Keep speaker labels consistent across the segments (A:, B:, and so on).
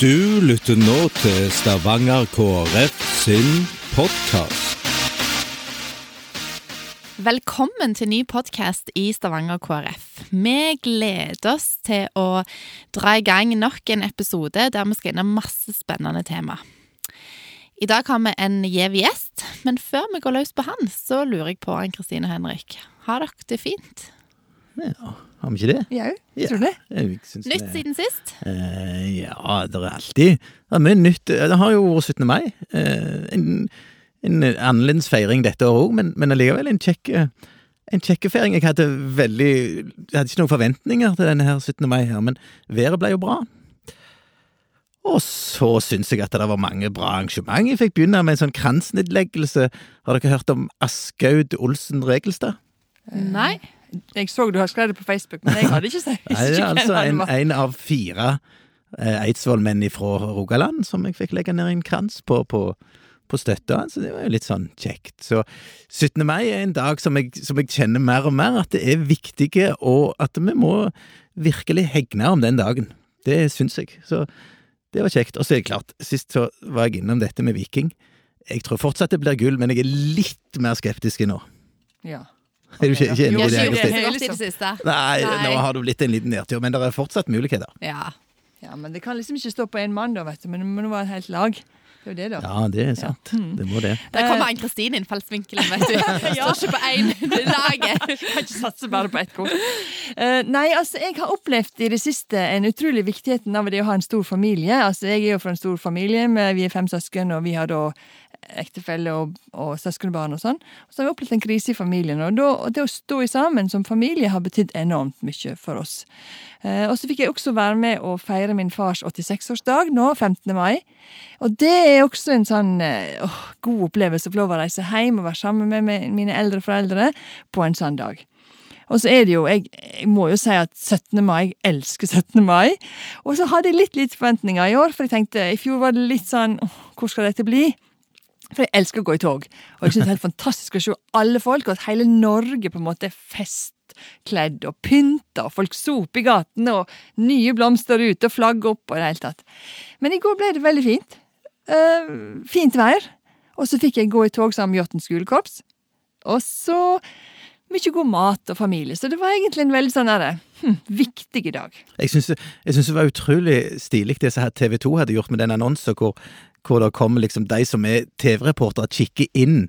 A: Du lytter nå til Stavanger KrF sin podkast.
B: Velkommen til ny podkast i Stavanger KrF. Vi gleder oss til å dra i gang nok en episode der vi skal innom masse spennende tema. I dag har vi en gjev gjest, men før vi går løs på han, så lurer jeg på Ann Kristine Henrik. Har dere det fint?
C: Ja, har vi ikke det?
D: Jau, ja, tror det.
C: Jeg synes
B: Nytt
C: det-
B: siden sist?
C: Eh, ja, det er alltid Det er mye nytt. Det har jo vært 17. mai. Eh, en, en annerledes feiring dette året òg, men, men allikevel en kjekk eh, en kjekke feiring. Jeg hadde veldig Jeg hadde ikke noen forventninger til denne her 17. mai her, men været ble jo bra. Og så syns jeg at det var mange bra arrangement. Jeg fikk begynne med en sånn kransnedleggelse. Har dere hørt om Askaud Olsen Regelstad?
B: Nei.
D: Jeg så du har skrevet det på Facebook, men jeg hadde ikke sett
C: Nei, det er altså en, en av fire eh, Eidsvollmenn fra Rogaland som jeg fikk legge ned en krans på, på, på støtta, så det var jo litt sånn kjekt. Så 17. mai er en dag som jeg, som jeg kjenner mer og mer at det er viktige, og at vi må virkelig hegne om den dagen. Det syns jeg. Så det var kjekt. Og så er det klart, sist så var jeg innom dette med Viking. Jeg tror fortsatt det blir gull, men jeg er litt mer skeptisk nå.
D: Ja.
C: Er du ikke, ikke enig i
B: har
C: det?
B: ikke gjort det godt i det siste.
C: Nei,
B: Nei.
C: nå har du blitt en liten nedtur, men det er fortsatt muligheter.
B: Ja.
D: ja, men det kan liksom ikke stå på én mann, da, vet du. Men det må være et helt lag. Det er jo det, da.
C: Ja, det er sant. Det må det.
B: Der kommer Ann Kristine innfallsvinkelen, vet du. Står ikke på én laget.
D: Kan ikke satse bare på ett kort. Eh, nei, altså, jeg har opplevd i det siste en utrolig viktigheten av det å ha en stor familie. Altså, Jeg er jo fra en stor familie, vi er fem søsken, og vi har da ektefelle og, og søskenbarn og sånn. Og så har vi opplevd en krise i familien, og, da, og det å stå i sammen som familie har betydd enormt mye for oss. Eh, og så fikk jeg også være med å feire min fars 86-årsdag nå, 15. mai. Og det er også en sånn eh, åh, god opplevelse å få lov å reise hjem og være sammen med mi- mine eldre foreldre på en sånn dag. Og så er det jo, jeg, jeg må jo si at 17. mai, jeg elsker 17. mai. Og så hadde jeg litt litt forventninger i år, for jeg tenkte i fjor var det litt sånn åh, hvor skal dette bli? For jeg elsker å gå i tog. Og jeg synes det er helt fantastisk å se alle folk, og at hele Norge på en måte er festkledd og pynta, og folk soper i gatene, og nye blomster ute, og flagg opp, og i det hele tatt. Men i går ble det veldig fint. Uh, fint vær. Og så fikk jeg gå i tog sammen med Jåtten skolekorps. Og så mye god mat og familie. Så det var egentlig en veldig sånn hm, viktig dag.
C: Jeg syns, det var utrolig stilig det som TV 2 hadde gjort med den annonsen, hvor, hvor det kommer liksom de som er TV-reportere, kikker inn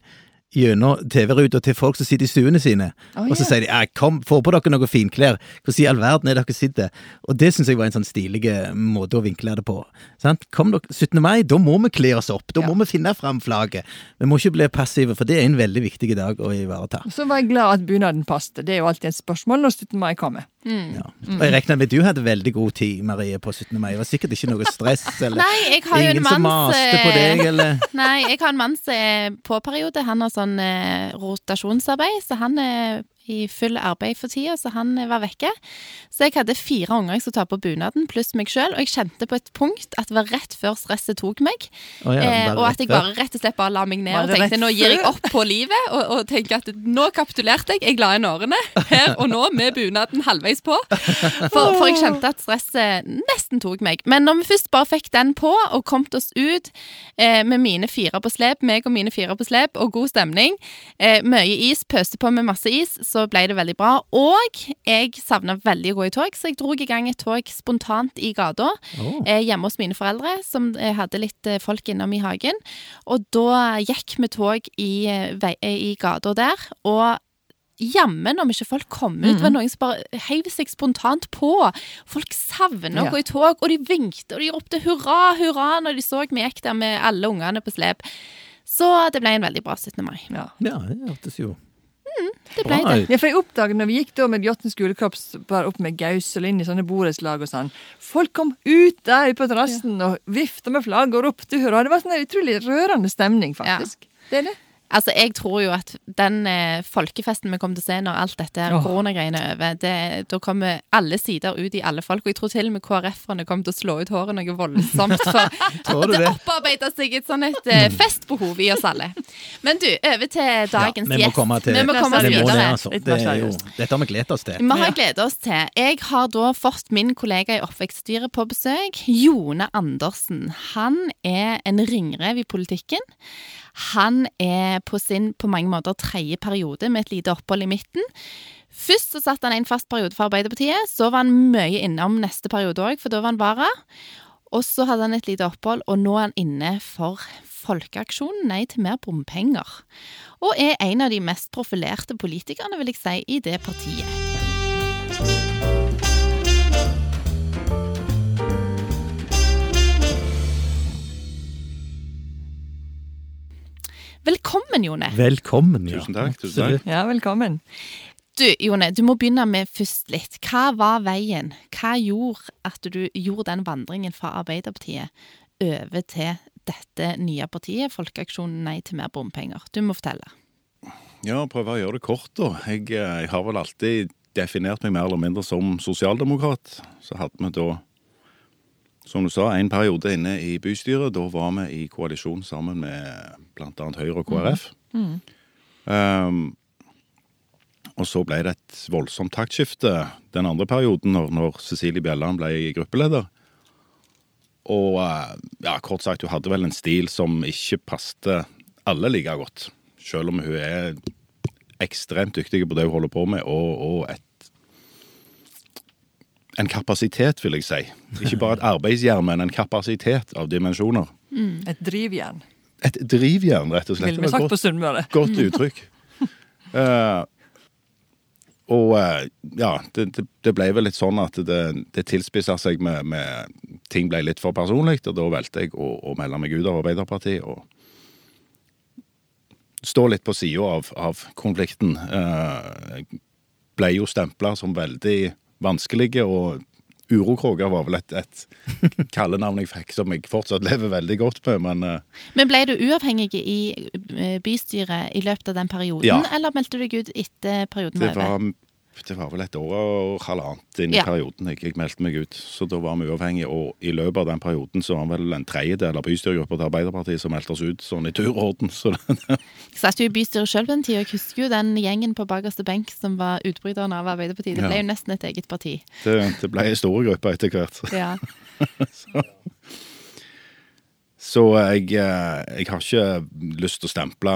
C: gjennom TV-ruta til folk som sitter i stuene sine,
D: Å,
C: og så sier de 'kom, få på dere noen finklær', hvordan i all verden er dere sitter? Og det syns jeg var en sånn stilig måte å vinkle det på. Sant? Kom dere 17. mai, da må vi kle oss opp, da
D: Ja.
C: må vi finne fram flagget. Vi må ikke bli passive, for det er en veldig viktig dag å ivareta.
D: Så var jeg glad at bunaden passet. Det er jo alltid et spørsmål når 17. mai kommer.
C: Ja. Og jeg regner med du hadde veldig god tid, Marie, på 17. mai. Det var sikkert ikke noe stress, eller
B: Nei, jeg har
C: ingen som
B: mann
C: maste på deg, eller
B: Nei, jeg har en mann som er på periode. Han har sånn eh, rotasjonsarbeid, så han er i full arbeid for tida, så han eh, var vekke. Så jeg hadde fire unger jeg skulle ta på bunaden, pluss meg sjøl, og jeg kjente på et punkt at det var rett før stresset tok meg.
C: Oh ja,
B: eh, og at jeg bare rett og slett bare la meg ned og tenkte nå gir jeg opp på livet, og, og tenker at nå kapitulerte jeg. Jeg la inn årene her og nå med bunaden halvveis på. For, for jeg kjente at stresset nesten tok meg. Men når vi først bare fikk den på og kom oss ut eh, med mine fire på slep, meg og mine fire på slep, og god stemning, eh, mye is, pøste på med masse is, så ble det veldig bra. Og jeg savna veldig å gå i tog, så jeg dro i gang et tog spontant i gata
C: Oh.
B: eh, hjemme hos mine foreldre, som eh, hadde litt eh, folk innom i hagen. Og da gikk vi tog i, i gata der, og Jammen om ikke folk kom ut. Det var noen som bare heiv seg spontant på. Folk savner å
D: Ja.
B: gå i tog, og de vinkte og de ropte hurra, hurra når de så vi gikk der med alle ungene på slep. Så det ble en veldig bra 17. mai.
D: Ja.
C: Ja, det hørtes jo
B: Det ble det.
D: Ja, for jeg oppdaget når vi gikk da med Jåtten skolekorps bare opp med Gausel inn i sånne borettslag og sånn Folk kom ut der på terrassen og vifta med flagg og ropte hurra. Det var sånn en utrolig rørende stemning, faktisk. Ja. Det er det.
B: Altså, Jeg tror jo at den eh, folkefesten vi kommer til å se når alt dette
D: oh.
B: Koronagreiene er over, det, da kommer alle sider ut i alle folk. Og jeg tror til og med KrF-erne kommer til å slå ut håret noe voldsomt. For
C: Tror du
B: det
C: det?
B: opparbeider seg et sånn et eh, festbehov i oss alle. Men du, over til dagens
C: vi må
B: gjest.
C: komme til
B: vi må komme oss
C: Vi må det,
B: videre.
C: altså. Det er jo, dette har vi gledet oss til.
B: Vi har
D: Ja.
B: gledet oss til. Jeg har da fått min kollega i oppvekststyret på besøk, Jone Andersen. Han er en ringrev i politikken. Han er på sin på mange måter tredje periode med et lite opphold i midten. Først så satt han en fast periode for Arbeiderpartiet, så var han mye innom neste periode òg, for da var han vara. Og så hadde han et lite opphold, og nå er han inne for Folkeaksjonen Nei til mer bompenger. Og er en av de mest profilerte politikerne, vil jeg si, i det partiet. Velkommen, Jone.
C: Velkommen, ja.
E: Tusen takk, tusen
C: takk.
D: Ja, velkommen.
B: Du, Jone, du må begynne med først litt. Hva var veien? Hva gjorde at du gjorde den vandringen fra Arbeiderpartiet over til dette nye partiet, Folkeaksjonen Nei til mer bompenger? Du må fortelle.
E: Ja, prøve å gjøre det kort, da. Jeg, eh, jeg har vel alltid definert meg mer eller mindre som sosialdemokrat. Så hadde vi da, som du sa, en periode inne i bystyret. Da var vi i koalisjon sammen med bl.a. Høyre og KrF. Um, og så ble det et voldsomt taktskifte den andre perioden, når, når Cecilie Bjelland ble gruppeleder. Og eh, ja, kort sagt, hun hadde vel en stil som ikke passte alle like godt. Selv om hun er ekstremt dyktig på det hun holder på med, og, og et En kapasitet, vil jeg si. Ikke bare et arbeidsjern, men en kapasitet av dimensjoner.
D: Et drivjern,
E: Et drivjern, rett og slett.
D: ville
E: Det
D: vi sagt
E: godt-
D: på Sunnmøre.
E: Godt uttrykk. uh, og uh, ja, det, det, det ble vel litt sånn at det, det tilspissa seg med, med Ting ble litt for personlig, og da valgte jeg å, å melde meg ut av Arbeiderpartiet og stå litt på sida av, av konflikten. Uh, ble jo stempla som veldig vanskelige, og urokråke var vel et, et kallenavn jeg fikk som jeg fortsatt lever veldig godt med, men eh,
B: Men ble du uavhengig i eh, bystyret i løpet av den perioden,
E: Ja.
B: eller meldte du deg ut etter perioden
E: Det
B: var
E: det var vel et år og halvannet inn i
B: Ja.
E: perioden jeg, jeg meldte meg ut. Så da var vi uavhengige, og i løpet av den perioden så var det vel en tredjedel av bystyregruppa til Arbeiderpartiet som meldte oss ut sånn i turorden. Så
B: Jeg satt jo i bystyret sjøl på en tid, og jeg husker jo den gjengen på bakerste benk som var utbryterne av Arbeiderpartiet. Det
E: Ja.
B: ble jo nesten et eget parti.
E: det, det ble ei stor gruppe etter hvert.
B: Ja.
E: Så jeg, eh, jeg har ikke lyst til å stemple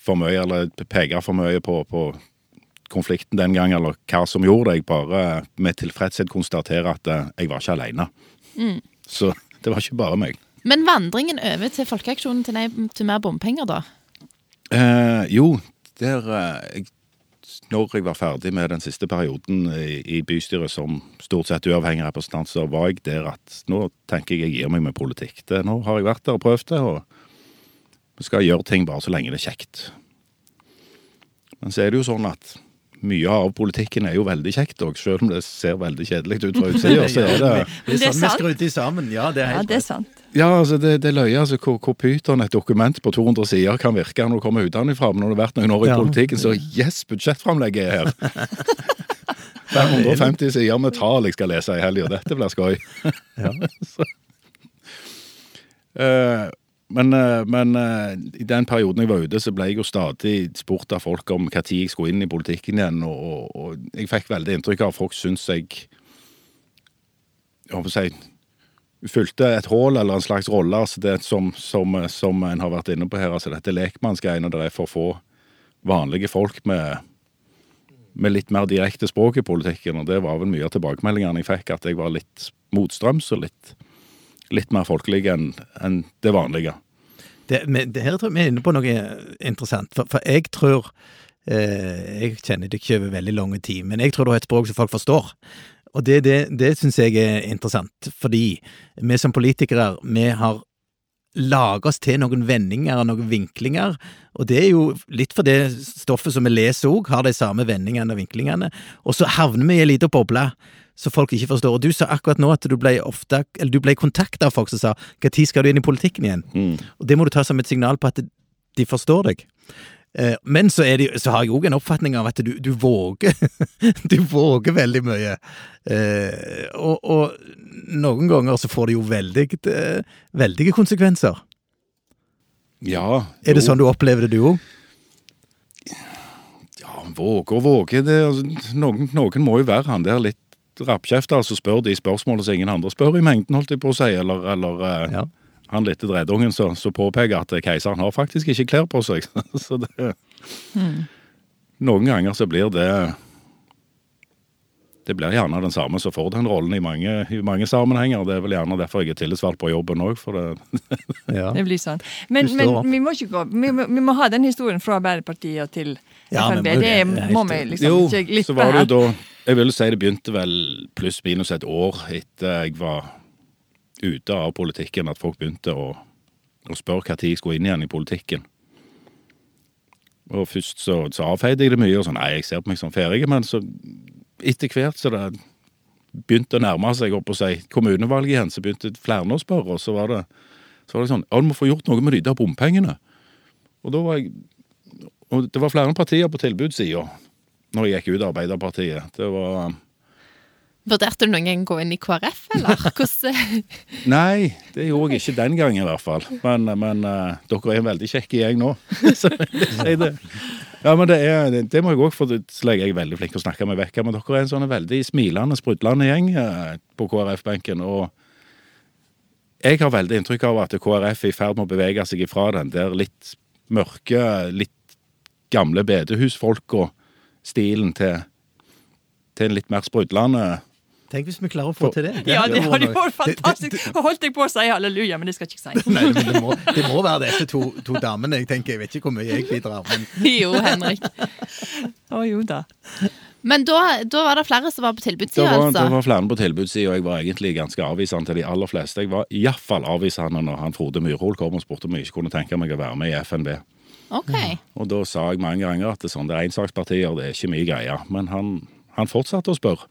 E: for mye eller peke for mye på, på konflikten den gang, eller hva som gjorde det. Jeg bare med tilfredshet konstaterer at eh, jeg var ikke alene. Så det var ikke bare meg.
B: Men vandringen over til Folkeaksjonen til, nei, til mer bompenger, da?
E: Eh, jo, der eh, Når jeg var ferdig med den siste perioden i, i bystyret som stort sett uavhengig representant, så var jeg der at nå tenker jeg jeg gir meg med politikk. Det, nå har jeg vært der og prøvd det, og vi skal gjøre ting bare så lenge det er kjekt. Men så er det jo sånn at mye av politikken er jo veldig kjekt òg, selv om det ser veldig kjedelig ut fra utsida. Så er det
C: Det er
D: Det er
C: sånn vi
D: sant.
C: skrur de sammen. Ja, det er
D: Ja, det er sant.
E: Ja, altså det, det løye altså, hvor, hvor pyton et dokument på 200 sider kan virke når du kommer utenfra. Men når du har vært noen år i
C: Ja.
E: politikken, så yes, budsjettframlegget er her. 550 sider med tall jeg skal lese i helga. Dette blir skøy.
C: Ja.
E: Så. Eh, men eh, men eh, i den perioden jeg var ute, så ble jeg jo stadig spurt av folk om når jeg skulle inn i politikken igjen. Og, og, jeg fikk veldig inntrykk av at folk syntes jeg jeg håper å si, fylte et hull eller en slags rolle. altså det som, som, som en har vært inne på her. altså Dette lekmannsgreiene der det er for få vanlige folk med, med litt mer direkte språk i politikken. Og det var vel mye av tilbakemeldingene jeg fikk, at jeg var litt motstrøms og litt, litt mer folkelig enn en det vanlige.
C: Det, men det her tror jeg vi er inne på noe interessant, for, for jeg tror eh, Jeg kjenner det ikke over veldig lang tid, men jeg tror det er et språk som folk forstår. Og det, det, det syns jeg er interessant, fordi vi som politikere, vi har lage oss til noen vendinger og noen vinklinger, og det er jo litt for det stoffet som vi leser òg, har de samme vendingene og vinklingene, og så havner vi i ei lita boble så folk ikke forstår. Og du sa akkurat nå at du ble ofte, eller du ble kontakta av folk som sa 'når skal du inn i politikken igjen'?
E: Mm.
C: Og det må du ta som et signal på at de forstår deg. Eh, Men så, det, så har jeg òg en oppfatning av at du, du våger Du våger veldig mye. Eh, og, og noen ganger så får det jo veldig, eh, veldige konsekvenser.
E: Ja.
C: Er det
E: jo.
C: sånn du opplever det, du òg?
E: Ja, våge og våge. Det, altså, noen, noen må jo være han der litt rappkjefter som spør de spørsmålene som ingen andre spør i mengden, holdt jeg på å si. Eller, eller eh,
C: Ja.
E: han lille dredungen som påpeker at keiseren har faktisk ikke klær på seg. så det Noen ganger så blir det Det blir gjerne den samme som får den rollen i mange, i mange sammenhenger. Det er vel gjerne derfor jeg er tillitsvalgt på jobben òg, for det
C: Ja.
D: Det blir sånn. Men, men vi må ikke gå vi må, vi må ha den historien fra Arbeiderpartiet til
C: Ja, men
D: FNB. det
C: det,
D: må vi liksom
E: Jo,
D: ikke glippe
E: så var det
D: her.
E: da Jeg vil si det begynte vel pluss minus et år etter jeg var ute av politikken, at folk begynte å, å spørre når jeg skulle inn igjen i politikken. Og først så, så avfeide jeg det mye, og sånn Nei, jeg ser på meg som ferdig, men så etter hvert så det begynte å nærme seg opp og si kommunevalget igjen, så begynte flere å spørre, og så var det, så var det sånn Ja, du må få gjort noe med de der bompengene. Og da var jeg Og det var flere partier på tilbudssida når jeg gikk ut av Arbeiderpartiet. Det var
B: Vurderte du noen gang gå inn i KrF, eller?
E: Nei, det gjorde jeg ikke den gangen i hvert fall. Men, men uh, dere er en veldig kjekk gjeng nå. Så jeg det. Ja, men det, er, det, det må jeg òg, for jeg er veldig flink til å snakke meg vekk. Men dere er en sånn veldig smilende, sprudlende gjeng uh, på KrF-benken. Og jeg har veldig inntrykk av at KrF er i ferd med å bevege seg ifra den der litt mørke, litt gamle bedehusfolk og stilen til, til en litt mer sprudlende
C: Tenk hvis vi klarer å få til det.
D: Ja, det hadde vært
C: Det- det-
D: fantastisk. Nå holdt jeg på å si halleluja, men det skal jeg ikke si.
C: Nei, men det må, det må være disse to, to damene. Jeg tenker, jeg vet ikke hvor mye jeg bidrar, men
B: Jo, Henrik.
D: Å jo da.
B: Men da, da var det flere som var på tilbudssida,
E: altså? det var flere på tilbudssida, og jeg var egentlig ganske avvisende til de aller fleste. Jeg var iallfall avvisende når han Frode Myrhol kom og spurte om jeg ikke kunne tenke meg å være med i FNB.
B: Ok.
E: Og da sa jeg mange ganger at det er sånn, det er ensakspartier, det er ikke min greie. Men han, han fortsatte å spørre.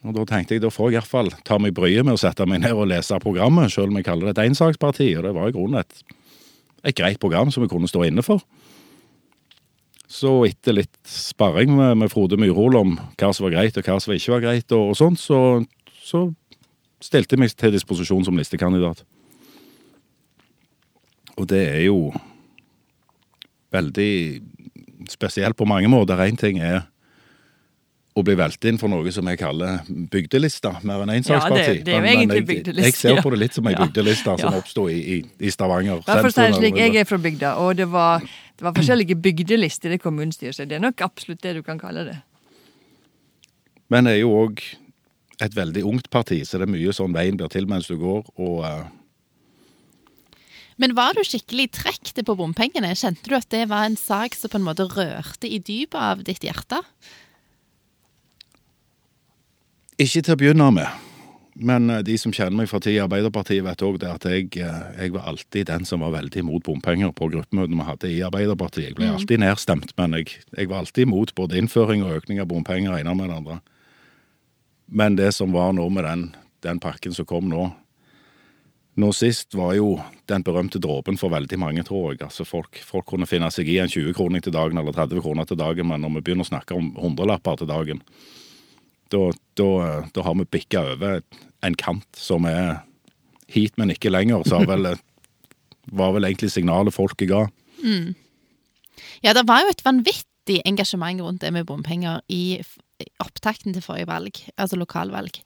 E: Og da tenkte jeg da får jeg iallfall ta meg bryet med å sette meg ned og lese programmet, selv om jeg kaller det et ensaksparti. Og det var i grunnen et, et greit program som vi kunne stå inne for. Så etter litt sparring med, med Frode Myrhol om hva som var greit og hva som ikke var greit, og, og sånt, så, så stilte jeg meg til disposisjon som listekandidat. Og det er jo veldig spesielt på mange måter. Én ting er å bli valgt inn for noe som jeg kaller bygdelista, mer enn ensaksparti.
D: Ja, det- det er jo
E: Men- men
D: egentlig
E: jeg- Jeg ser på det litt som ei
D: Ja.
E: bygdeliste som
D: Ja.
E: oppsto i, i, i Stavanger.
D: Bare for å si det slik, jeg er fra bygda, og det var, det var forskjellige bygdelister i det kommunestyret, så det er nok absolutt det du kan kalle det.
E: Men det er jo òg et veldig ungt parti, så det er mye sånn veien blir til mens du går. Og uh,
B: Men var du skikkelig trukket på bompengene? Kjente du at det var en sak som på en måte rørte i dypet av ditt hjerte?
E: Ikke til å begynne med. Men eh, de som kjenner meg fra tid i Arbeiderpartiet, vet òg det at jeg, eh, jeg var alltid den som var veldig imot bompenger på gruppemøtene vi hadde i Arbeiderpartiet. Jeg ble alltid nedstemt, men jeg, jeg var alltid imot både innføring og økning av bompenger, ene med det andre. Men det som var nå med den, den pakken som kom nå Nå sist var jo den berømte dråpen for veldig mange, tror jeg. Altså folk, folk kunne finne seg i en 20-kroning til dagen eller 30 kroner til dagen, men når vi begynner å snakke om hundrelapper til dagen, da, da, da har vi bikka over en kant som er hit, men ikke lenger. Så vel, var vel egentlig signalet folket ga.
B: Ja, det var jo et vanvittig engasjement rundt det med bompenger i opptakten til forrige valg, altså lokalvalg.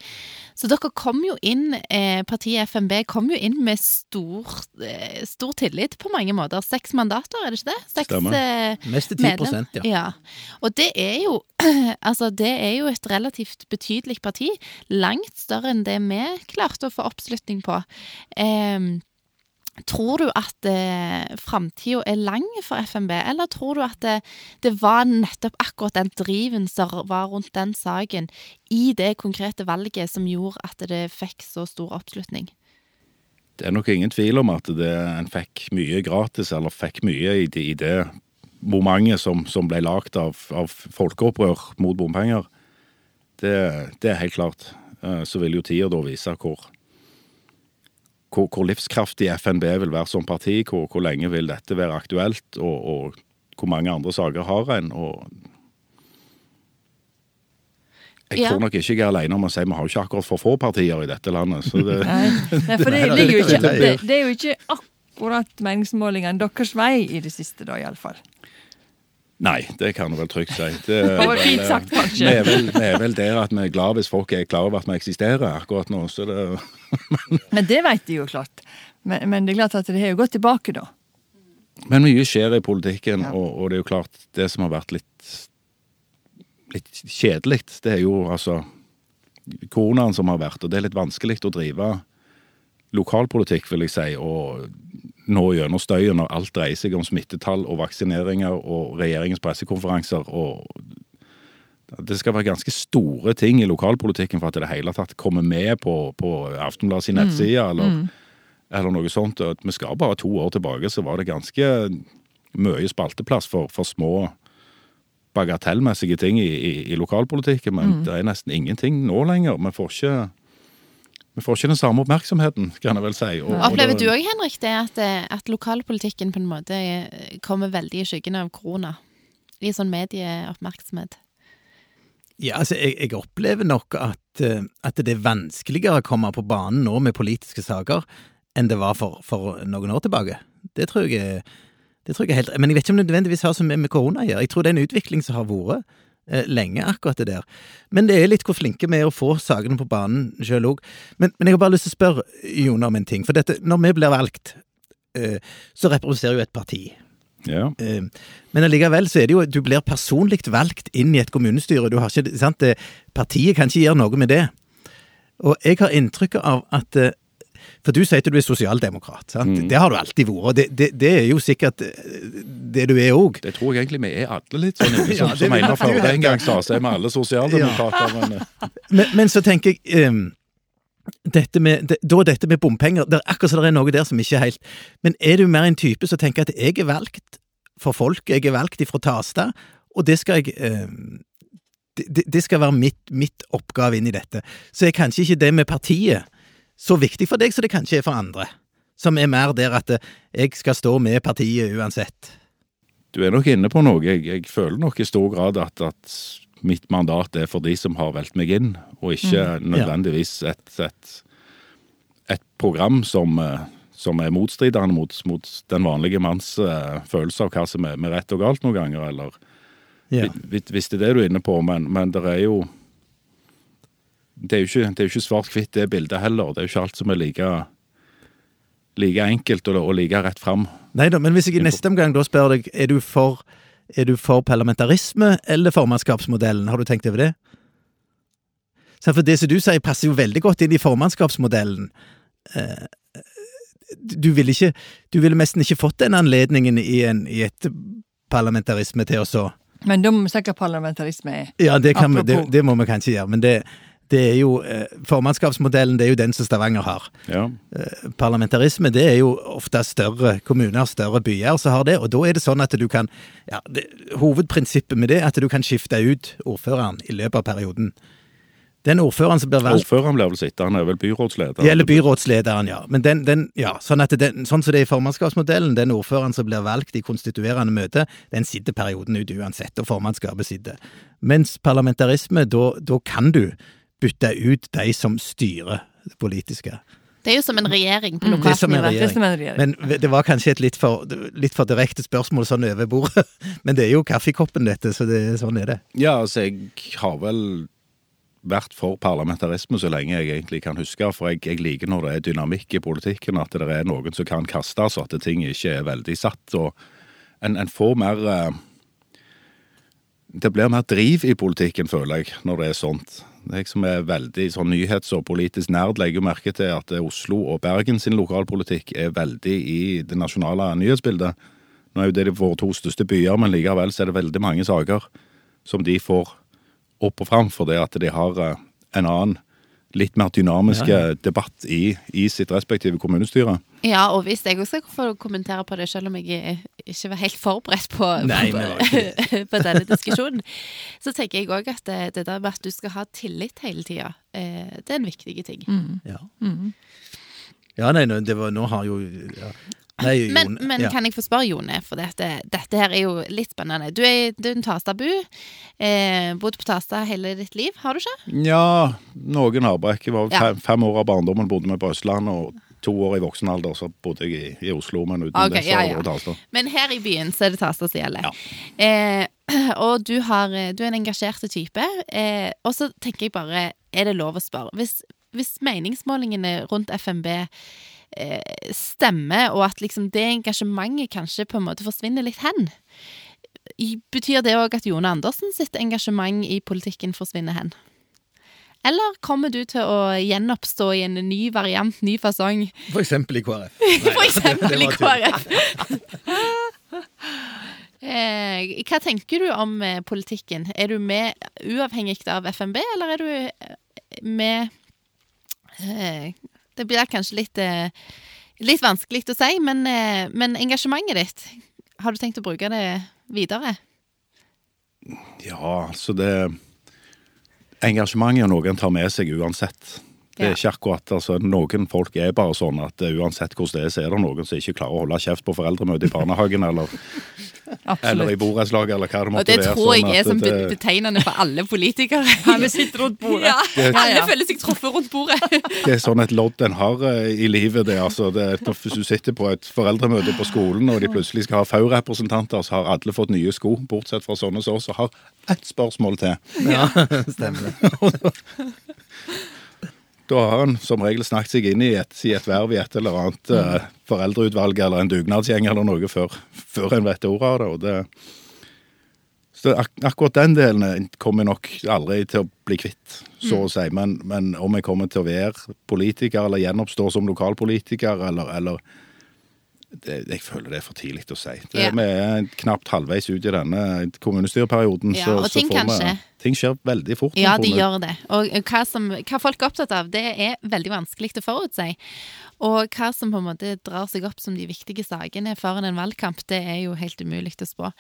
B: Så dere kom jo inn, eh, partiet FNB kom jo inn med stor, eh, stor tillit på mange måter. Seks mandater, er det ikke det? Seks,
E: Stemmer.
B: eh,
C: mest til 10
B: medlem.
C: ja.
B: ja. Og det er jo Altså, det er jo et relativt betydelig parti. Langt større enn det vi klarte å få oppslutning på. Em, tror du at eh, framtida er lang for FNB, eller tror du at det, det var nettopp akkurat den driven som var rundt den saken i det konkrete valget som gjorde at det fikk så stor oppslutning?
E: Det er nok ingen tvil om at det, en fikk mye gratis, eller fikk mye i det, i det momentet som, som ble lagd av, av folkeopprør mot bompenger. Det, det er helt klart. Eh, Så vil jo tida da vise hvor, hvor, hvor livskraftig FNB vil være som parti, hvor, hvor lenge vil dette være aktuelt, og, og hvor mange andre saker har en. og jeg
B: Ja.
E: tror nok ikke jeg er alene om å si vi har jo ikke akkurat for få partier i dette landet. så det...
D: Nei, Nei for det, ligger jo ikke,
C: det-
D: det, det er jo ikke akkurat meningsmålingene deres vei i det siste, da, iallfall.
E: Nei, det kan du vel trygt si. Det,
D: Det var fint sagt,
E: Vi
D: kanskje.
E: er, vel, vi er vel der at vi er glad hvis folk er klar over at vi eksisterer akkurat nå. så det...
D: Men det vet de jo klart. Men, men det er klart at det har jo gått tilbake, da.
E: Men mye skjer i politikken,
D: Ja.
E: og, og det er jo klart det som har vært litt, litt kjedelig, det er jo altså koronaen som har vært, og det er litt vanskelig å drive lokalpolitikk, vil jeg si, og nå gjennom støyen når alt dreier seg om smittetall og vaksineringer og regjeringens pressekonferanser og det skal være ganske store ting i lokalpolitikken for at det hele tatt kommer med på, på Aftenbladets nettside, eller, eller noe sånt. At Vi skal bare to år tilbake, så var det ganske mye spalteplass for, for små bagatellmessige ting i, i, i lokalpolitikken, men det er nesten ingenting nå lenger. Vi får ikke vi får ikke den samme oppmerksomheten, kan jeg vel si. Og- og
B: Opplever
E: det-
B: du òg, Henrik, det at, eh, at lokalpolitikken på en måte eh, kommer veldig i skyggen av korona? I sånn medieoppmerksomhet?
C: Ja, altså, jeg, jeg opplever nok at, eh, at det er vanskeligere å komme på banen nå med politiske saker enn det var for, for noen år tilbake. Det tror jeg det tror jeg helt Men jeg vet ikke om det nødvendigvis har så mye med korona å gjøre. Jeg tror det er en utvikling som har vært lenge, akkurat det der. Men det er litt hvor flinke vi er å få sakene på banen sjøl òg. Men, men jeg har bare lyst til å spørre Jon om en ting. For dette, når vi blir valgt, eh, så representerer jo et parti.
E: Ja.
C: Eh, Men allikevel så er det jo Du blir personlig valgt inn i et kommunestyre. Du har ikke, sant? Partiet kan ikke gjøre noe med det. Og jeg har inntrykk av at eh, For du sier at du er sosialdemokrat. sant?
E: Mm.
C: Det har du alltid vært. Det, det, det er jo sikkert eh, det du er òg.
E: Det tror jeg egentlig vi er alle litt sånn. Som,
C: Ja,
E: som Einar Førde en gang sa, så er vi alle sosialdemokrater. Men eh,
C: Men, men så tenker jeg um, dette med, det, Da dette med bompenger det er Akkurat som det er noe der som ikke er helt Men er du mer en type som tenker at jeg er valgt for folk, jeg er valgt ifra Tasta, og det skal jeg eh, det, det- det skal være mitt, mitt oppgave inn i dette. Så er kanskje ikke det med partiet så viktig for deg som det kanskje er for andre. Som er mer der at eh, jeg skal stå med partiet uansett.
E: du er nok inne på noe. Jeg, jeg føler nok i stor grad at, at mitt mandat er for de som har valgt meg inn, og ikke nødvendigvis et, et, et program som, eh, som er motstridende mot, mot den vanlige manns eh, følelse av hva som er med rett og galt noen ganger, eller
C: Ja.
E: hvis, hvis det er det du er inne på, men, men det er jo det er jo ikke, det er ikke svart-hvitt, det bildet heller. Det er jo ikke alt som er like, like enkelt og, og like rett fram.
C: Nei da, men hvis jeg i neste omgang da spør deg, er du for, er du for parlamentarisme eller formannskapsmodellen? Har du tenkt over det? Så for det som du sier, passer jo veldig godt inn i formannskapsmodellen. Eh, Du ville ikke Du ville nesten ikke fått den anledningen i, en, i et parlamentarisme til å så
D: Men da må vi snakke parlamentarisme er.
C: Ja, det, kan vi, det, det må vi kanskje gjøre, men det, det er jo eh, Formannskapsmodellen, det er jo den som Stavanger har.
E: Ja.
C: parlamentarisme, det er jo ofte større kommuner, større byer som har det, og da er det sånn at du kan ja, det, Hovedprinsippet med det er at du kan skifte ut ordføreren i løpet av perioden. Den ordføreren som blir valgt
E: Ordføreren blir vel sittende, han er vel byrådsleder.
C: Eller byrådslederen, ja. Men den, den, ja, sånn, at den, sånn som det er i formannskapsmodellen, den ordføreren som blir valgt i konstituerende møte, den sitter perioden ut uansett, og formannskapet sitter. Mens parlamentarisme, da kan du bytte ut de som styrer det politiske.
B: Det er jo som en regjering på
D: Mm,
C: det som en
B: lokalt nivå.
C: regjering.
D: Det som en regjering.
C: Men det var kanskje et litt for, litt for direkte spørsmål sånn over bordet. Men det er jo kaffekoppen dette, så det, sånn er det.
E: Ja, altså, jeg har vel vært for parlamentarisme så lenge jeg egentlig kan huske. For jeg, jeg liker når det er dynamikk i politikken, at det er noen som kan kaste, så at ting ikke er veldig satt. og En, en får mer eh, Det blir mer driv i politikken, føler jeg, når det er sånt. Jeg som er veldig sånn nyhets- og politisk nerd, legger merke til at Oslo og Bergen sin lokalpolitikk er veldig i det nasjonale nyhetsbildet. Nå er jo det de våre to største byer, men likevel så er det veldig mange saker som de får opp og fram fordi at de har eh, en annen, litt mer dynamisk
C: Ja,
E: eh, debatt i, i sitt respektive kommunestyre.
B: Ja, og hvis jeg også skal få kommentere på det, selv om jeg eh, ikke var helt forberedt på,
C: Nei,
B: på, på denne diskusjonen, så tenker jeg òg at det, det der med at du skal ha tillit hele tida, eh, det er en viktig ting.
C: Ja. Ja, nei, det var, nå har jo ja. Nei,
B: Men, men
C: ja.
B: kan jeg få spørre, Jone, for dette, dette her er jo litt spennende. Du er, du er en Tastabu. Eh, bodd på Tasta hele ditt liv, har du ikke?
E: Ja, noen avbrekk. Jeg var
B: Ja.
E: fem, fem år av barndommen bodde vi på Østlandet, og to år i voksen alder så bodde jeg i, i Oslo, men uten
B: okay,
E: det så
B: ja,
E: har
B: ja.
E: Tasta.
B: Men her i byen så er det Tasta som gjelder. Eh, og du, har, du er en engasjert type. Eh, og så tenker jeg bare, er det lov å spørre? Hvis, hvis meningsmålingene rundt FNB eh, stemmer, og at liksom det engasjementet kanskje på en måte forsvinner litt hen, i- betyr det òg at Jone Andersen sitt engasjement i politikken forsvinner hen? Eller kommer du til å gjenoppstå i en ny variant, ny fasong,
C: For eksempel i KrF.
B: for eksempel i KrF? Eh, hva tenker du om eh, politikken? Er du med uavhengig av FNB, eller er du eh, med Det blir kanskje litt, eh, litt vanskelig å si, men, eh, men engasjementet ditt, har du tenkt å bruke det videre?
E: Ja, altså det Engasjementet er noe en tar med seg uansett. Det er ikke akkurat, altså Noen folk er bare sånn at eh, uansett hvordan det er, så er det noen som ikke klarer å holde kjeft på foreldremøte i barnehagen eller, eller i borettslaget eller hva det
B: Og
E: måtte
B: det
E: være.
B: tror jeg
E: sånn
B: er som
E: det-
B: betegnende for alle politikere.
D: alle vi sitter rundt bordet.
B: Ja,
E: Det-
B: alle
D: Ja,
B: føler seg truffet rundt bordet.
E: Det er sånn et lodd en har eh, i livet. det, altså, det, er- Hvis du sitter på et foreldremøte på skolen, og de plutselig skal ha FAU-representanter, så har alle fått nye sko, bortsett fra sånne som oss, og har ett spørsmål til.
C: Ja, stemmer det.
E: Da har en som regel snakket seg inn i et, i et verv i et eller annet eh, foreldreutvalg eller en dugnadsgjeng eller noe før, før en vet ordet av det. og det så ak akkurat den delen eh, kommer jeg nok aldri til å bli kvitt, så å si. Men, men om jeg kommer til å være politiker eller gjenoppstå som lokalpolitiker eller, eller det, Jeg føler det er for tidlig å si. Det,
B: Ja.
E: Vi er knapt halvveis ut i denne kommunestyreperioden,
B: Ja,
E: så,
B: og
E: så
B: ting
E: får
B: kan skje.
E: Ting skjer veldig fort.
B: Ja, de gjør det. Og hva, som, hva folk er opptatt av, det er veldig vanskelig å forutsi. Og hva som på en måte drar seg opp som de viktige sakene foran en valgkamp, det er jo helt umulig å spå.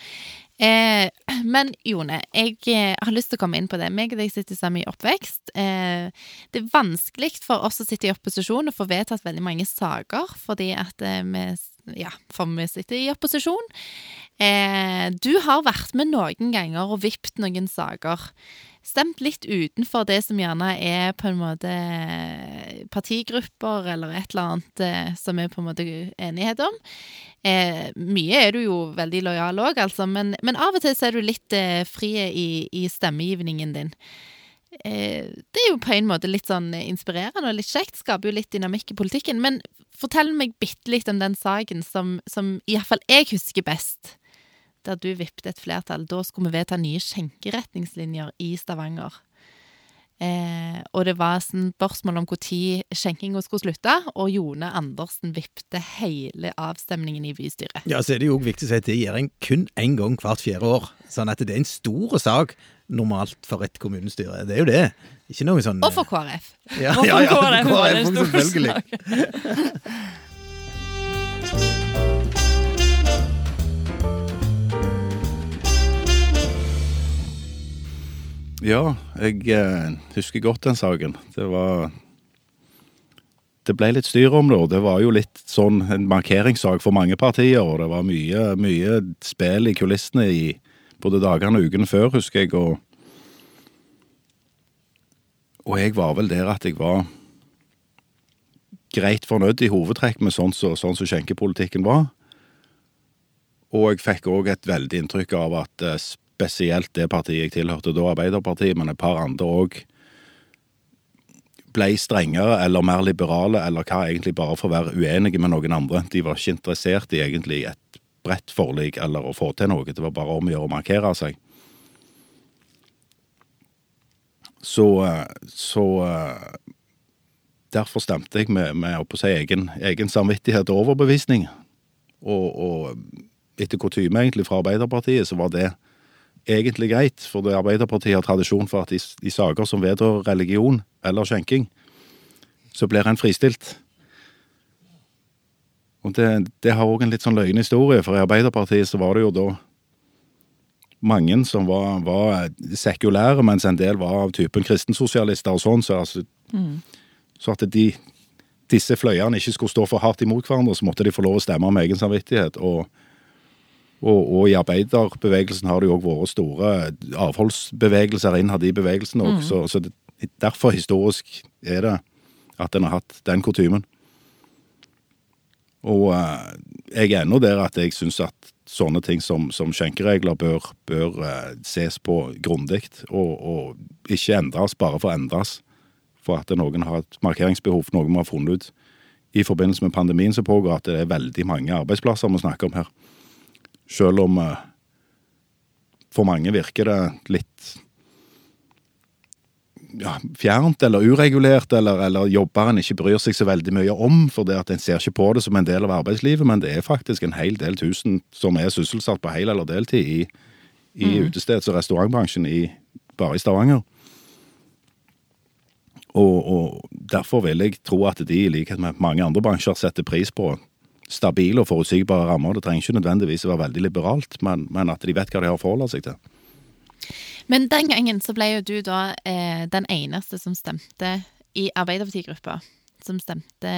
B: Eh, men Jone, jeg eh, har lyst til å komme inn på det. Meg og deg sitter sammen i oppvekst. Eh, det er vanskelig for oss å sitte i opposisjon og få vedtatt veldig mange saker, fordi at eh, vi, ja, for vi sitter i opposisjon. Eh, du har vært med noen ganger og vippet noen saker. Stemt litt utenfor det som gjerne er på en måte partigrupper eller et eller annet eh, som er på en måte enighet om. Eh, mye er du jo veldig lojal òg, altså, men, men av og til så er du litt eh, fri i, i stemmegivningen din. Eh, det er jo på en måte litt sånn inspirerende og litt kjekt, skaper jo litt dynamikk i politikken. Men fortell meg bitte litt om den saken som, som iallfall jeg husker best der du vippet et flertall. Da skulle vi vedta nye skjenkeretningslinjer i Stavanger. Eh, og det var sånn spørsmål om når skjenkinga skulle slutte, og Jone Andersen vippte hele avstemningen i bystyret.
C: Ja, så er det jo viktig å si at det gjør en kun én gang hvert fjerde år. Sånn at det er en stor sak normalt for et kommunestyre. Det er jo det. Ikke noe sånn
B: Og for KrF.
C: ja,
D: Og for
C: ja, ja,
D: KrF var det en stor
C: selvfølgelig.
D: sak.
E: Ja, jeg eh, husker godt den saken. Det var Det ble litt styr om det, og det var jo litt sånn en markeringssak for mange partier, og det var mye, mye spill i kulissene i både dagene og ukene før, husker jeg, og Og jeg var vel der at jeg var greit fornøyd i hovedtrekk med sånn som sånn så skjenkepolitikken var. Og jeg fikk òg et veldig inntrykk av at eh, spesielt det partiet jeg tilhørte da, Arbeiderpartiet, men et par andre òg, ble strengere eller mer liberale, eller hva egentlig bare for å være uenige med noen andre. De var ikke interessert i egentlig et bredt forlik eller å få til noe. Det var bare om å gjøre å markere seg. Så, eh, så eh, Derfor stemte jeg med, med å si, egen, egen samvittighet og overbevisning. Og, og etter kutyme egentlig fra Arbeiderpartiet, så var det egentlig greit. For Arbeiderpartiet har tradisjon for at i, i saker som vedrører religion eller skjenking, så blir en fristilt. Og det, det har òg en litt sånn løgn historie, for i Arbeiderpartiet så var det jo da mange som var, var sekulære, mens en del var av typen kristensosialister og sånn, så, altså, så at de disse fløyene ikke skulle stå for hardt imot hverandre, så måtte de få lov å stemme med egen samvittighet. og og, og, i arbeiderbevegelsen har det jo òg vært store avholdsbevegelser innad i bevegelsen òg, så, så det, derfor historisk er det at en har hatt den kutymen. Og eh, jeg er ennå der at jeg syns at sånne ting som, som skjenkeregler bør, bør eh, ses på grundig, og, og, ikke endres bare for å endres. For at noen har et markeringsbehov, noe vi har funnet ut i forbindelse med pandemien som pågår, at det er veldig mange arbeidsplasser vi snakker om her. Selv om eh, for mange virker det litt ja, fjernt eller uregulert, eller, eller jobberen ikke bryr seg så veldig mye om, for det at en ser ikke på det som en del av arbeidslivet, men det er faktisk en hel del tusen som er sysselsatt på hel eller deltid i, i mm. utesteds- og restaurantbransjen i, bare i Stavanger. Og, og, derfor vil jeg tro at de, i likhet med mange andre bransjer, setter pris på stabile og forutsigbare rammer. Det trenger ikke nødvendigvis å være veldig liberalt, men, men at de vet hva de har å forholde seg til.
B: Men den gangen så ble jo du da eh, den eneste som stemte i Arbeiderpartigruppa. Som stemte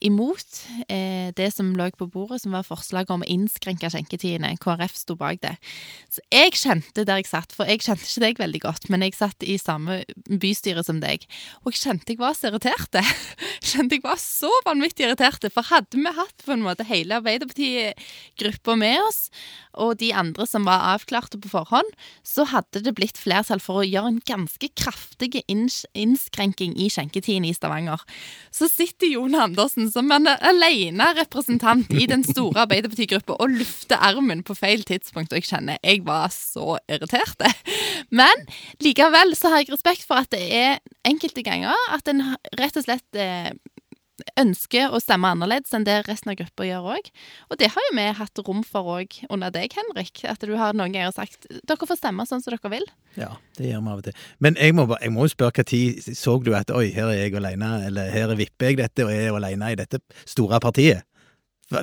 B: imot eh, det som lå på bordet, som var forslaget om å innskrenke skjenketidene. KrF sto bak det. Så jeg kjente der jeg satt, for jeg kjente ikke deg veldig godt, men jeg satt i samme bystyre som deg, og jeg kjente jeg var så irriterte. kjente jeg var så vanvittig irritert, for hadde vi hatt på en måte hele Arbeiderpartigruppa med oss, og de andre som var avklarte på forhånd, så hadde det blitt flertall for å gjøre en ganske kraftig innskrenking i skjenketidene i Stavanger. Så sitter Jon Andersen som en alene representant i den store Arbeiderpartigruppa og lufte armen på feil tidspunkt, og jeg kjenner jeg var så irritert. Men likevel så har jeg respekt for at det er enkelte ganger at en rett og slett eh, ønsker å stemme annerledes enn det resten av gruppa gjør òg. Og det har jo vi hatt rom for òg under deg, Henrik. At du har noen ganger sagt dere får stemme sånn som dere vil.
C: Ja, det gjør vi av og til. Men jeg må, jeg må jo spørre når så du at oi, her er jeg alene, eller her vipper jeg dette, og jeg er alene i dette store partiet?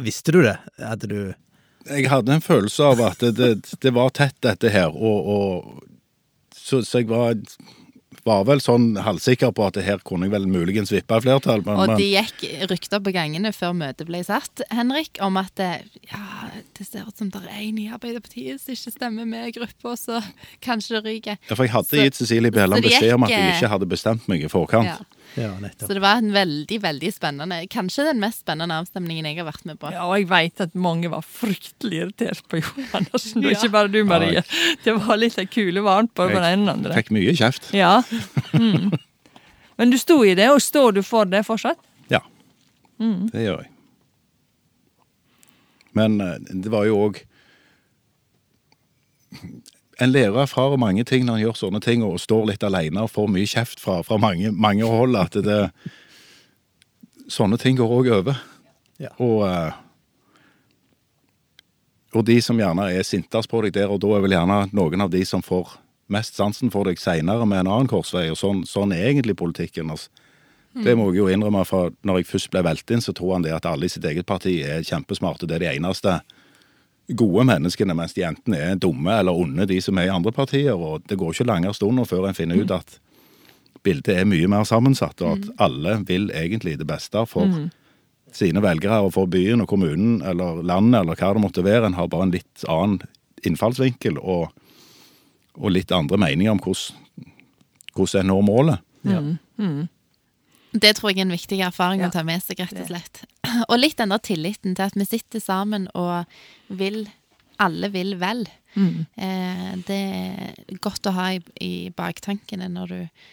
C: Visste du det? Hadde du
E: Jeg hadde en følelse av at det, det, det var tett, dette her, og, og så, så jeg var var vel sånn halvsikker på at her kunne jeg vel muligens vippe flertall.
B: Men, og det gikk rykter på gangene før møtet ble satt, Henrik, om at det, ja, det ser ut som det er en i Arbeiderpartiet som ikke stemmer med gruppa, så kanskje det ryker.
E: Ja, for jeg hadde så, gitt Cecilie Bjelland beskjed om at jeg ikke hadde bestemt meg i forkant. Ja.
C: Ja,
B: så det var en veldig veldig spennende Kanskje den mest spennende avstemningen jeg har vært med på.
D: Ja, og jeg vet at mange var fryktelig irritert på Johan Andersen. ja. Ikke bare du, Marie. Det var litt av kule varmt på den ene andre.
E: Fikk mye kjeft.
D: Ja. Mm. Men du sto i det, og står du for det fortsatt?
E: Ja. Mm. Det gjør jeg. Men eh, det var jo òg en lærer erfarer mange ting når han gjør sånne ting og står litt alene og får mye kjeft fra, fra mange, mange, hold. At det, sånne ting går òg over. Ja. Og, eh, og de som gjerne er sintest på deg der og da, er vel gjerne noen av de som får mest sansen for deg seinere med en annen korsvei. Og sånn, sånn er egentlig politikken. Altså. Det må jeg jo innrømme, for når jeg først ble valgt inn, så tror han det at alle i sitt eget parti er kjempesmarte. Det er de eneste gode menneskene, mens de enten er dumme eller onde, de som er i andre partier. Og det går ikke langere stunder før en finner ut at bildet er mye mer sammensatt, og at mm. alle vil egentlig det beste for mm. sine velgere og for byen og kommunen eller landet eller hva det måtte være. En har bare en litt annen innfallsvinkel og, og litt andre meninger om hvordan, hvordan en når målet. Ja. Mm.
B: Det tror jeg er en viktig erfaring ja. å ta med seg, rett og slett. Og litt den der tilliten til at vi sitter sammen og vil Alle vil vel. Mm. Eh, det er godt å ha i, i baktankene når du,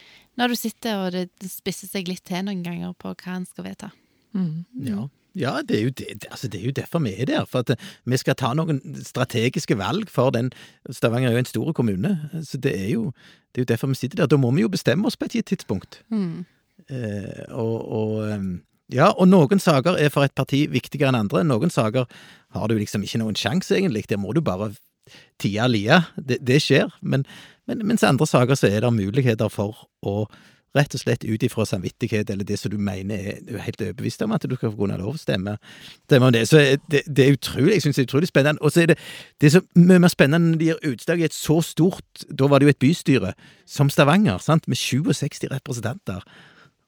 B: når du, sitter og det spisser seg litt til noen ganger på hva en skal vedta.
C: Mm. Ja. Ja, det er, det, altså det er, jo derfor vi er der. For at vi skal ta noen strategiske valg for den Stavanger er jo en stor kommune. Så det er jo, det er jo derfor vi sitter der. Da må vi jo bestemme oss på et gitt tidspunkt. Mm. Eh, og, og, ja, og noen saker er for et parti viktigere enn andre. Noen saker har du liksom ikke noen sjanse, egentlig. Der må du bare tie lia. Det, det skjer. Men, men, mens andre saker så er det muligheter for å rett og slett ut ifra samvittighet, eller det som du mener er du er helt overbevist om at du skal få kunne lov å stemme, stemme om det. Så det, det er utrolig, jeg synes det er utrolig spennende. Og så er det, det er så mye mer spennende når de gir utslag i et så stort Da var det jo et bystyre som Stavanger, sant, med 67 representanter.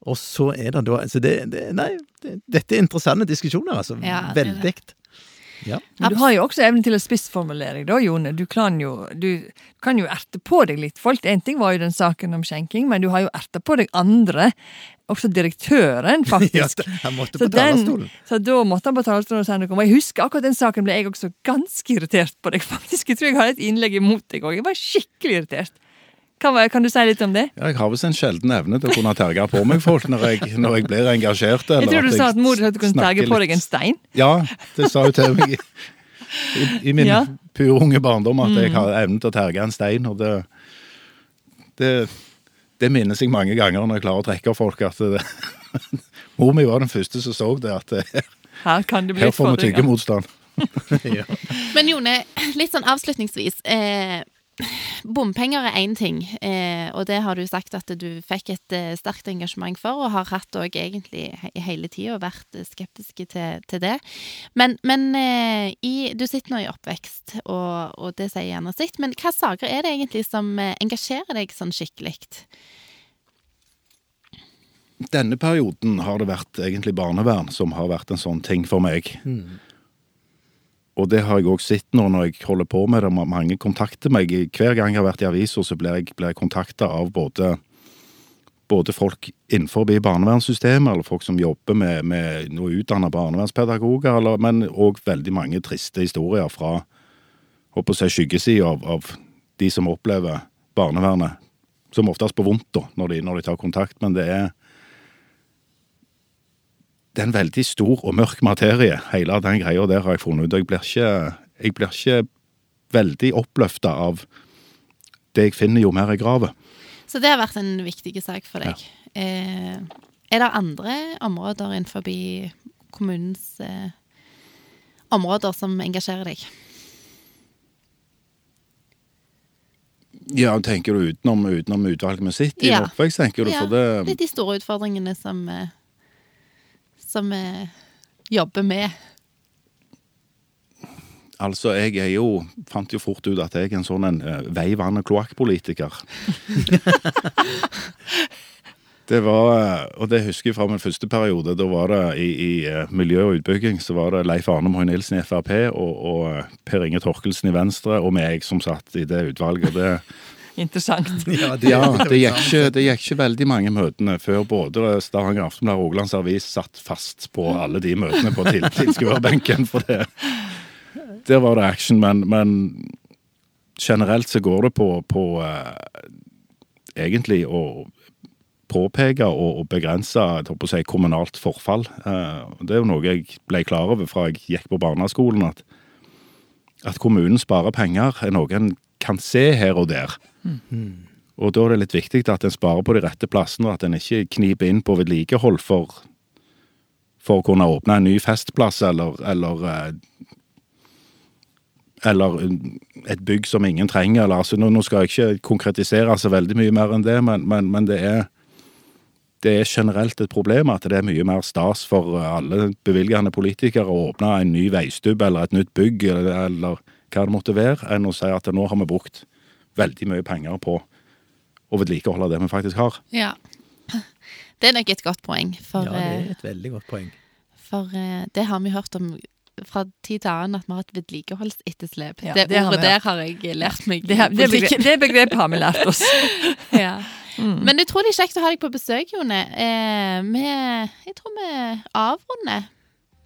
C: Og så er det da altså det, det, Nei, det, dette er interessante diskusjoner, altså.
B: Ja.
C: Veldig. Ja.
D: Men du har jo også evnen til å spissformulere deg, da, Jone. Du kan jo, du kan jo erte på deg litt folk. En ting var jo den saken om skjenking, men du har jo erta på deg andre. Også direktøren, faktisk.
C: ja, han måtte
D: Så
C: på
D: den-
C: talerstolen.
D: Så da måtte han på talerstolen og si noe om Og jeg husker akkurat den saken ble jeg også ganske irritert på deg, faktisk. Jeg tror jeg hadde et innlegg imot deg òg. Jeg var skikkelig irritert. Kan, kan du si litt om det?
E: Ja, jeg har visst en sjelden evne til å kunne terge på meg folk når jeg, når jeg blir engasjert.
D: Jeg tror du sa at mor kunne terge på deg en stein.
E: Ja, det sa hun til meg i, i, i min
D: Ja.
E: pure unge barndom at jeg har evnen til å terge en stein. Og det, det, det minnes jeg mange ganger når jeg klarer å trekke folk. at det, Mor mi var den første som så det, at
D: Her kan det bli
E: her får vi tyggemotstand.
C: ja.
B: Men Jone, litt sånn avslutningsvis. Eh, bompenger er én ting, eh, og det har du sagt at du fikk et eh, sterkt engasjement for, og har hatt òg egentlig he hele tida vært eh, skeptiske til, til det. Men, men eh, i, du sitter nå i oppvekst, og, og det sier gjerne sitt. Men hva saker er det egentlig som engasjerer deg sånn skikkelig?
E: Denne perioden har det vært egentlig barnevern som har vært en sånn ting for meg. Og det har jeg òg sett nå når jeg holder på med det. Mange kontakter meg. Hver gang jeg har vært i avisa, så blir jeg, blir jeg kontakta av både, både folk innenfor barnevernssystemet, eller folk som jobber med, med noe utdanna barnevernspedagoger, eller, men òg veldig mange triste historier fra håper å si, skyggesida av, av de som opplever barnevernet. Som oftest på vondt, da, når de, når de tar kontakt. Men det er det er en veldig stor og mørk materie, hele den greia der har jeg funnet ut. Jeg blir ikke, jeg blir ikke veldig oppløfta av det jeg finner jo mer jeg graver.
B: Så det har vært en viktig sak for deg. Eh, er det andre områder innenfor kommunens eh, områder som engasjerer deg?
E: Ja, tenker du utenom, utenom utvalget vi sitter i
B: Ja.
E: oppvekst, tenker du?
B: Ja,
E: det,
B: Litt de store utfordringene som eh, som vi jobber med.
E: altså, jeg er jo Fant jo fort ut at jeg er en sånn en uh, vei, vann og kloakkpolitiker. Det var, eh, og det husker jeg fra min første periode. Da var det i, i eh, miljø og utbygging så var det Leif Arne Moy Nilsen i Frp og, og eh, Per Inge Torkelsen i Venstre og meg som satt i det utvalget. Det,
D: Interessant.
C: Ja, det,
E: ja, det gikk, ikke, det gikk ikke veldig mange møtene før både Stavanger Aftenblad og Rogalands Avis satt fast på alle de møtene på til, tilskuerbenken. For det, der var det action, men, men generelt så går det på, på eh, egentlig å påpeke og, og begrense si, kommunalt forfall. Eh, det er jo noe jeg ble klar over fra jeg gikk på barneskolen, at, at kommunen sparer penger er noe en kan se her og der. Og da er det litt viktig at en sparer på de rette plassene, og at en ikke kniper inn på vedlikehold for, for å kunne åpne en ny festplass eller, eller eh, eller et bygg som ingen trenger. Eller, altså, nå, nå skal jeg ikke konkretisere så veldig mye mer enn det, men, men, men det, er, det er generelt et problem at det er mye mer stas for alle bevilgende politikere å åpne en ny veistubb eller et nytt bygg eller, eller hva det måtte være, enn å si at nå har vi brukt veldig mye penger på å vedlikeholde det vi faktisk har.
B: Ja. Det er nok et godt poeng, for,
C: ja, det
B: eh,
C: er et veldig godt poeng.
B: for eh, det har vi hørt om fra tid til annen, at vi har et vedlikeholdsetterslep.
D: Ja,
B: det,
D: det har
B: ordet der har jeg lært meg.
D: Det, det,
B: politikken.
D: det begrepet har vi lært oss.
B: Ja. Men utrolig kjekt å ha deg på besøk, Jone. Eh, vi, jeg tror vi avrunder.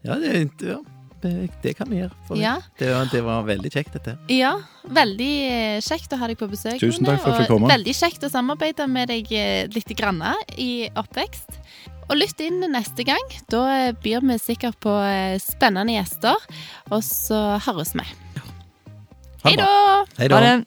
C: Ja, det, er ja, det, det kan vi gjøre. For
B: Ja.
C: det, var, det var veldig kjekt, dette.
B: Ja, veldig eh, kjekt å ha deg på besøk,
E: Tusen takk for at jeg fikk komme.
B: veldig kjekt å samarbeide med deg eh, litt grann i oppvekst. Og lytt inn neste gang. Da eh, byr vi sikkert på eh, spennende gjester. Og så høres vi.
C: Ha
B: Hei
C: det bra.
B: da!
C: Hei
D: Ha
C: da.
D: det.